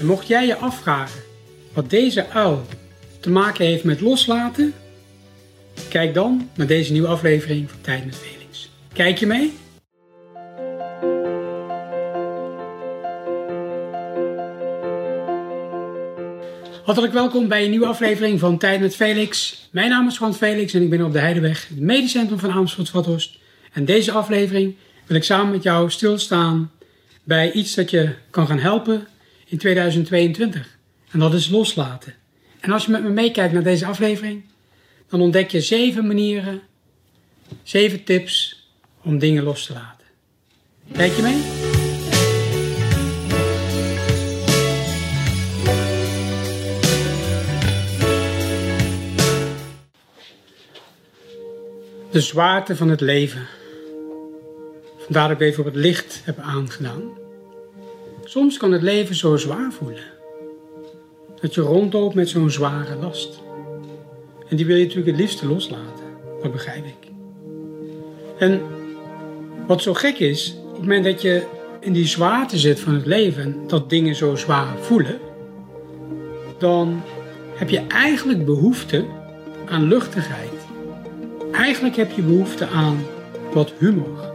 Mocht jij je afvragen wat deze uil te maken heeft met loslaten, kijk dan naar deze nieuwe aflevering van Tijd met Felix. Kijk je mee? Hartelijk welkom bij een nieuwe aflevering van Tijd met Felix. Mijn naam is Frans Felix en ik ben op de Heideweg, het medisch centrum van Amersfoort-Vathorst. En deze aflevering wil ik samen met jou stilstaan bij iets dat je kan gaan helpen in 2022. En dat is loslaten. En als je met me meekijkt naar deze aflevering, dan ontdek je zeven manieren, zeven tips om dingen los te laten. Kijk je mee? De zwaarte van het leven. Vandaar dat ik even op het licht heb aangedaan. Soms kan het leven zo zwaar voelen. Dat je rondloopt met zo'n zware last. En die wil je natuurlijk het liefste loslaten. Dat begrijp ik. En wat zo gek is, op het moment dat je in die zwaarte zit van het leven, dat dingen zo zwaar voelen, dan heb je eigenlijk behoefte aan luchtigheid. Eigenlijk heb je behoefte aan wat humor,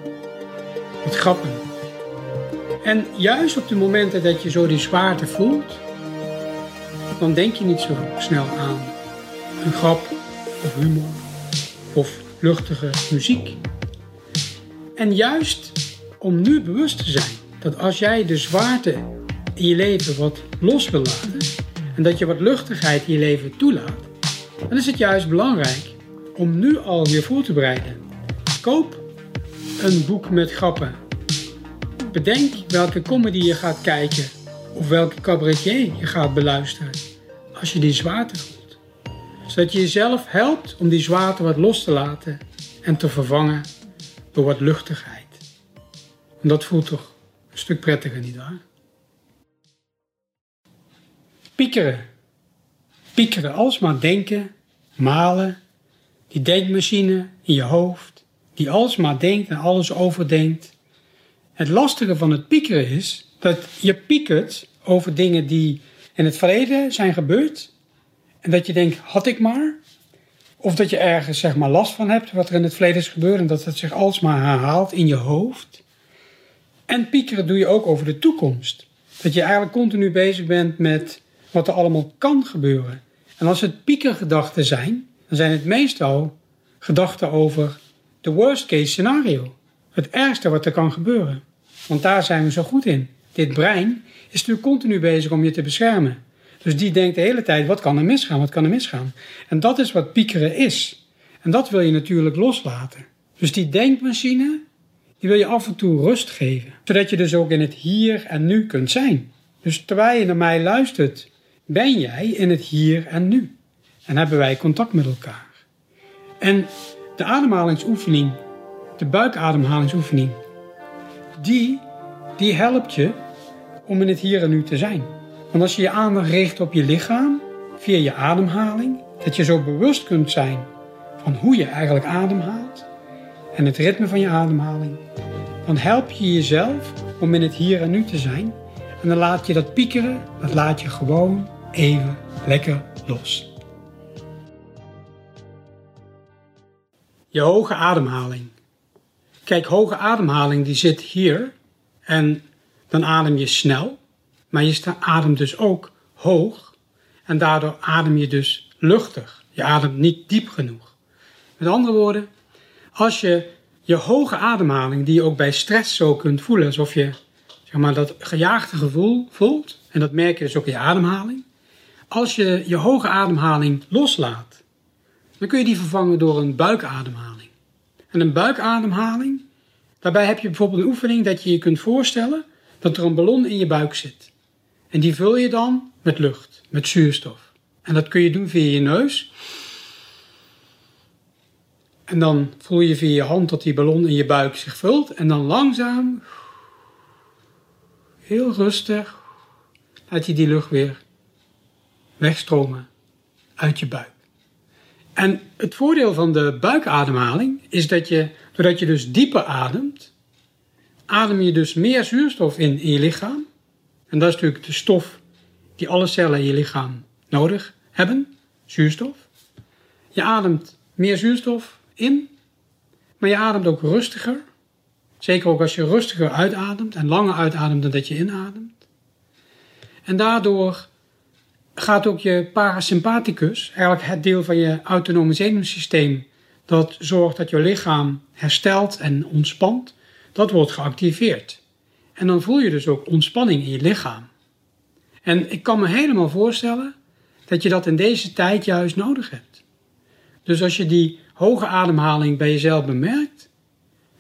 wat grappen. En juist op de momenten dat je zo die zwaarte voelt, dan denk je niet zo snel aan een grap of humor of luchtige muziek. En juist om nu bewust te zijn dat als jij de zwaarte in je leven wat los wil laten en dat je wat luchtigheid in je leven toelaat, dan is het juist belangrijk om nu al je voor te bereiden. Koop een boek met grappen. Bedenk welke comedy je gaat kijken of welke cabaretier je gaat beluisteren als je die zwaarte voelt. Zodat je jezelf helpt om die zwaarte wat los te laten en te vervangen door wat luchtigheid. Dat voelt toch een stuk prettiger, nietwaar? Piekeren. Piekeren, alsmaar denken, malen, die denkmachine in je hoofd, die alsmaar denkt en alles overdenkt. Het lastige van het piekeren is dat je piekert over dingen die in het verleden zijn gebeurd. En dat je denkt, had ik maar. Of dat je ergens zeg maar, last van hebt wat er in het verleden is gebeurd en dat het zich alsmaar herhaalt in je hoofd. En piekeren doe je ook over de toekomst. Dat je eigenlijk continu bezig bent met wat er allemaal kan gebeuren. En als het piekergedachten zijn, dan zijn het meestal gedachten over de worst case scenario. Het ergste wat er kan gebeuren. Want daar zijn we zo goed in. Dit brein is natuurlijk continu bezig om je te beschermen. Dus die denkt de hele tijd, wat kan er misgaan, wat kan er misgaan? En dat is wat piekeren is. En dat wil je natuurlijk loslaten. Dus die denkmachine, die wil je af en toe rust geven. Zodat je dus ook in het hier en nu kunt zijn. Dus terwijl je naar mij luistert, ben jij in het hier en nu. En hebben wij contact met elkaar. En de ademhalingsoefening, de buikademhalingsoefening, die, die helpt je om in het hier en nu te zijn. Want als je je aandacht richt op je lichaam, via je ademhaling, dat je zo bewust kunt zijn van hoe je eigenlijk ademhaalt en het ritme van je ademhaling, dan help je jezelf om in het hier en nu te zijn. En dan laat je dat piekeren, dat laat je gewoon even lekker los. Je hoge ademhaling. Kijk, hoge ademhaling die zit hier en dan adem je snel, maar je ademt dus ook hoog en daardoor adem je dus luchtig. Je ademt niet diep genoeg. Met andere woorden, als je je hoge ademhaling, die je ook bij stress zo kunt voelen, alsof je zeg maar, dat gejaagde gevoel voelt, en dat merk je dus ook in je ademhaling. Als je je hoge ademhaling loslaat, dan kun je die vervangen door een buikademhaling. En een buikademhaling, daarbij heb je bijvoorbeeld een oefening dat je je kunt voorstellen dat er een ballon in je buik zit. En die vul je dan met lucht, met zuurstof. En dat kun je doen via je neus. En dan voel je via je hand dat die ballon in je buik zich vult. En dan langzaam, heel rustig, laat je die lucht weer wegstromen uit je buik. En het voordeel van de buikademhaling is dat je, doordat je dus dieper ademt, adem je dus meer zuurstof in in je lichaam. En dat is natuurlijk de stof die alle cellen in je lichaam nodig hebben, zuurstof. Je ademt meer zuurstof in, maar je ademt ook rustiger. Zeker ook als je rustiger uitademt en langer uitademt dan dat je inademt. En daardoor gaat ook je parasympathicus, eigenlijk het deel van je autonome zenuwsysteem dat zorgt dat je lichaam herstelt en ontspant, dat wordt geactiveerd. En dan voel je dus ook ontspanning in je lichaam. En ik kan me helemaal voorstellen dat je dat in deze tijd juist nodig hebt. Dus als je die hoge ademhaling bij jezelf bemerkt,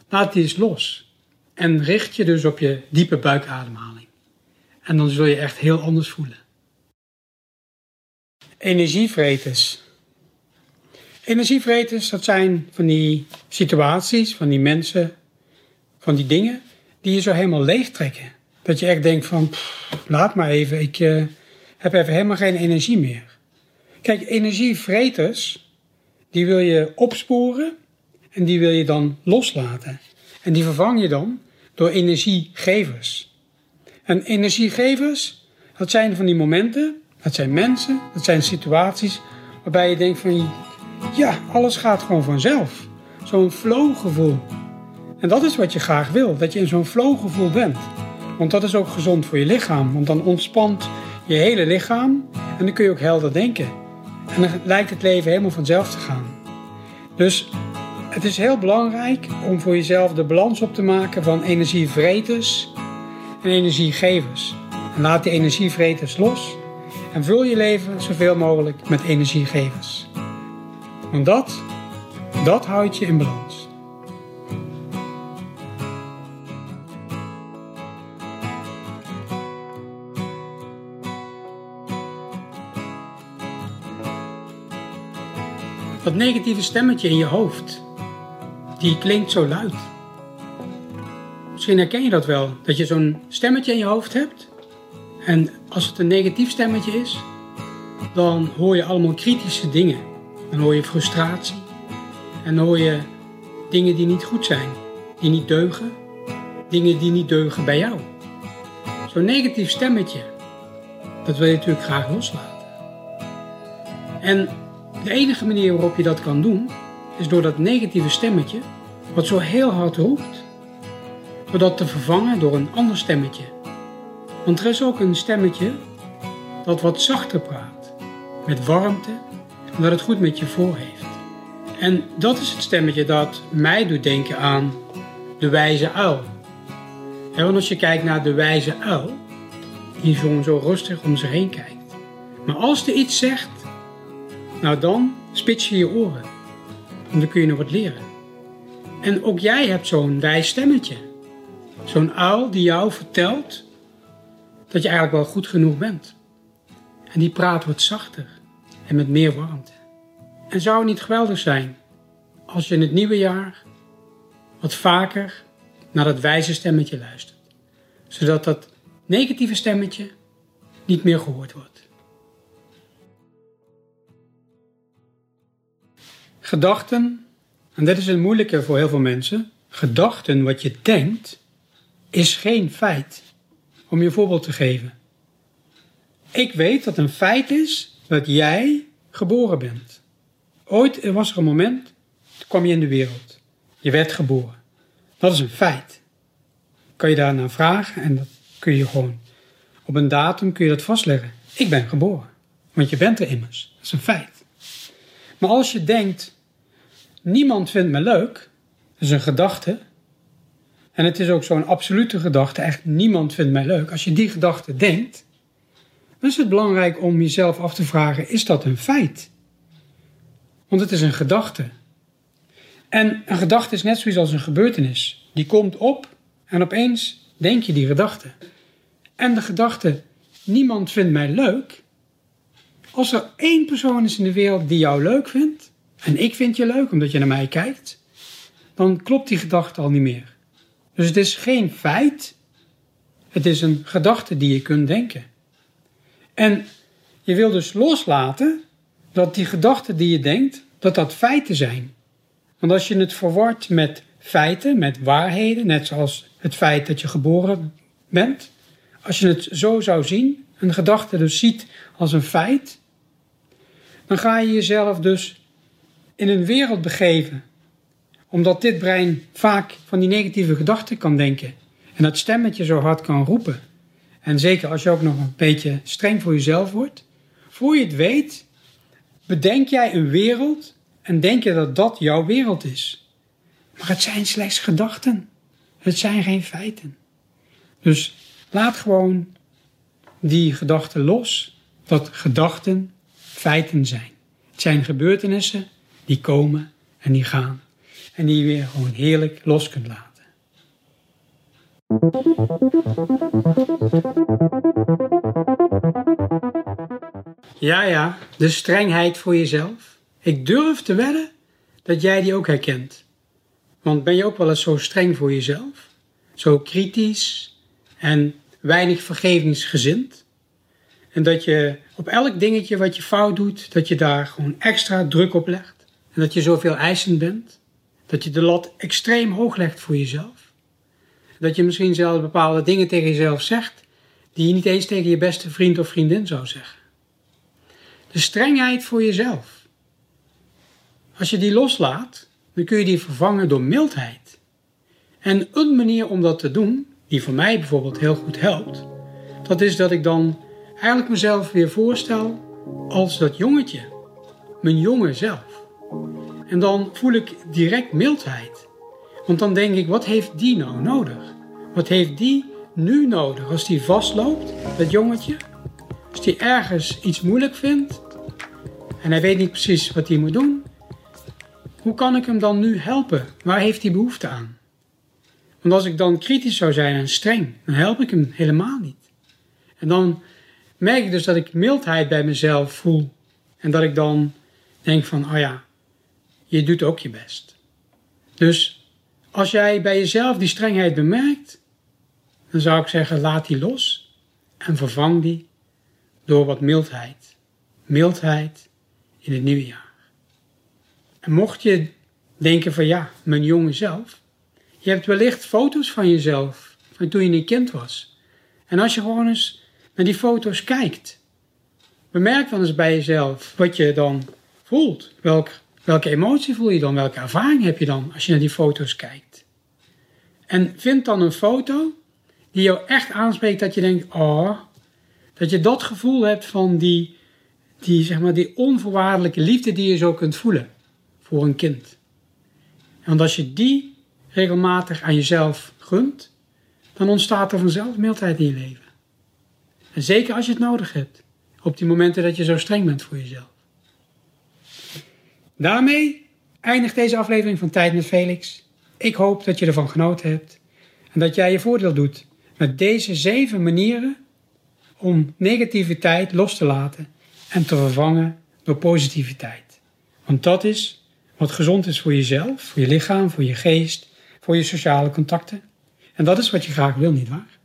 laat die eens los. En richt je dus op je diepe buikademhaling. En dan zul je echt heel anders voelen. Energievreters. Energievreters, dat zijn van die situaties, van die mensen, van die dingen die je zo helemaal leegtrekken. Dat je echt denkt van, laat maar even, ik uh, heb even helemaal geen energie meer. Kijk, energievreters, die wil je opsporen en die wil je dan loslaten. En die vervang je dan door energiegevers. En energiegevers, dat zijn van die momenten, dat zijn mensen, dat zijn situaties waarbij je denkt van, ja, alles gaat gewoon vanzelf. Zo'n flow gevoel. En dat is wat je graag wil, dat je in zo'n flow gevoel bent. Want dat is ook gezond voor je lichaam, want dan ontspant je hele lichaam en dan kun je ook helder denken. En dan lijkt het leven helemaal vanzelf te gaan. Dus het is heel belangrijk om voor jezelf de balans op te maken van energievreters en energiegevers. En laat die energievreters los en vul je leven zoveel mogelijk met energiegevers. Want dat, dat houdt je in balans. Dat negatieve stemmetje in je hoofd, die klinkt zo luid. Misschien herken je dat wel, dat je zo'n stemmetje in je hoofd hebt. En als het een negatief stemmetje is, dan hoor je allemaal kritische dingen. Dan hoor je frustratie. En dan hoor je dingen die niet goed zijn, die niet deugen. Dingen die niet deugen bij jou. Zo'n negatief stemmetje, dat wil je natuurlijk graag loslaten. En de enige manier waarop je dat kan doen, is door dat negatieve stemmetje, wat zo heel hard roept, door dat te vervangen door een ander stemmetje. Want er is ook een stemmetje dat wat zachter praat, met warmte en dat het goed met je voor heeft. En dat is het stemmetje dat mij doet denken aan de wijze uil. En want als je kijkt naar de wijze uil, die zo rustig om zich heen kijkt. Maar als er iets zegt nou dan spits je je oren. Want dan kun je nog wat leren. En ook jij hebt zo'n wijs stemmetje. Zo'n uil die jou vertelt dat je eigenlijk wel goed genoeg bent. En die praat wat zachter en met meer warmte. En zou het niet geweldig zijn als je in het nieuwe jaar wat vaker naar dat wijze stemmetje luistert. Zodat dat negatieve stemmetje niet meer gehoord wordt. Gedachten, en dat is het moeilijke voor heel veel mensen, gedachten, wat je denkt, is geen feit. Om je een voorbeeld te geven. Ik weet dat een feit is dat jij geboren bent. Ooit was er een moment, toen kwam je in de wereld. Je werd geboren. Dat is een feit. Kan je daarna vragen en dat kun je gewoon op een datum kun je dat vastleggen. Ik ben geboren. Want je bent er immers. Dat is een feit. Maar als je denkt, niemand vindt me leuk, dat is een gedachte. En het is ook zo'n absolute gedachte, echt niemand vindt mij leuk. Als je die gedachte denkt, dan is het belangrijk om jezelf af te vragen, is dat een feit? Want het is een gedachte. En een gedachte is net zoiets als een gebeurtenis. Die komt op en opeens denk je die gedachte. En de gedachte, niemand vindt mij leuk. Als er één persoon is in de wereld die jou leuk vindt, en ik vind je leuk omdat je naar mij kijkt, dan klopt die gedachte al niet meer. Dus het is geen feit, het is een gedachte die je kunt denken. En je wil dus loslaten dat die gedachten die je denkt, dat dat feiten zijn. Want als je het verwart met feiten, met waarheden, net zoals het feit dat je geboren bent, als je het zo zou zien, een gedachte dus ziet als een feit, dan ga je jezelf dus in een wereld begeven. Omdat dit brein vaak van die negatieve gedachten kan denken. En dat stemmetje zo hard kan roepen. En zeker als je ook nog een beetje streng voor jezelf wordt. Voor je het weet, bedenk jij een wereld en denk je dat dat jouw wereld is. Maar het zijn slechts gedachten. Het zijn geen feiten. Dus laat gewoon die gedachten los dat gedachten feiten zijn. Het zijn gebeurtenissen die komen en die gaan. En die je weer gewoon heerlijk los kunt laten. Ja, ja, de strengheid voor jezelf. Ik durf te wedden dat jij die ook herkent. Want ben je ook wel eens zo streng voor jezelf? Zo kritisch en weinig vergevingsgezind? En dat je op elk dingetje wat je fout doet, dat je daar gewoon extra druk op legt. En dat je zoveel eisend bent. Dat je de lat extreem hoog legt voor jezelf. Dat je misschien zelfs bepaalde dingen tegen jezelf zegt die je niet eens tegen je beste vriend of vriendin zou zeggen. De strengheid voor jezelf. Als je die loslaat, dan kun je die vervangen door mildheid. En een manier om dat te doen, die voor mij bijvoorbeeld heel goed helpt, dat is dat ik dan eigenlijk mezelf weer voorstel als dat jongetje, mijn jonge zelf. En dan voel ik direct mildheid. Want dan denk ik, wat heeft die nou nodig? Wat heeft die nu nodig als die vastloopt, dat jongetje? Als die ergens iets moeilijk vindt en hij weet niet precies wat hij moet doen, hoe kan ik hem dan nu helpen? Waar heeft hij behoefte aan? Want als ik dan kritisch zou zijn en streng, dan help ik hem helemaal niet. En dan merk ik dus dat ik mildheid bij mezelf voel. En dat ik dan denk van, oh ja, je doet ook je best. Dus als jij bij jezelf die strengheid bemerkt, dan zou ik zeggen, laat die los en vervang die door wat mildheid. Mildheid in het nieuwe jaar. En mocht je denken van ja, mijn jonge zelf, je hebt wellicht foto's van jezelf van toen je een kind was. En als je gewoon eens naar die foto's kijkt, bemerk dan eens bij jezelf wat je dan voelt. Welk, welke emotie voel je dan? Welke ervaring heb je dan als je naar die foto's kijkt? En vind dan een foto die jou echt aanspreekt dat je denkt, oh, dat je dat gevoel hebt van die, die, zeg maar, die onvoorwaardelijke liefde die je zo kunt voelen voor een kind. Want als je die regelmatig aan jezelf gunt, dan ontstaat er vanzelf mildheid in je leven. En zeker als je het nodig hebt, op die momenten dat je zo streng bent voor jezelf. Daarmee eindigt deze aflevering van Tijd met Felix. Ik hoop dat je ervan genoten hebt en dat jij je voordeel doet met deze zeven manieren om negativiteit los te laten en te vervangen door positiviteit. Want dat is wat gezond is voor jezelf, voor je lichaam, voor je geest, voor je sociale contacten. En dat is wat je graag wil, nietwaar?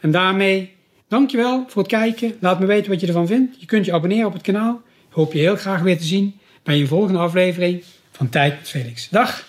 En daarmee, dankjewel voor het kijken. Laat me weten wat je ervan vindt. Je kunt je abonneren op het kanaal. Ik hoop je heel graag weer te zien bij een volgende aflevering van Tijd met Felix. Dag!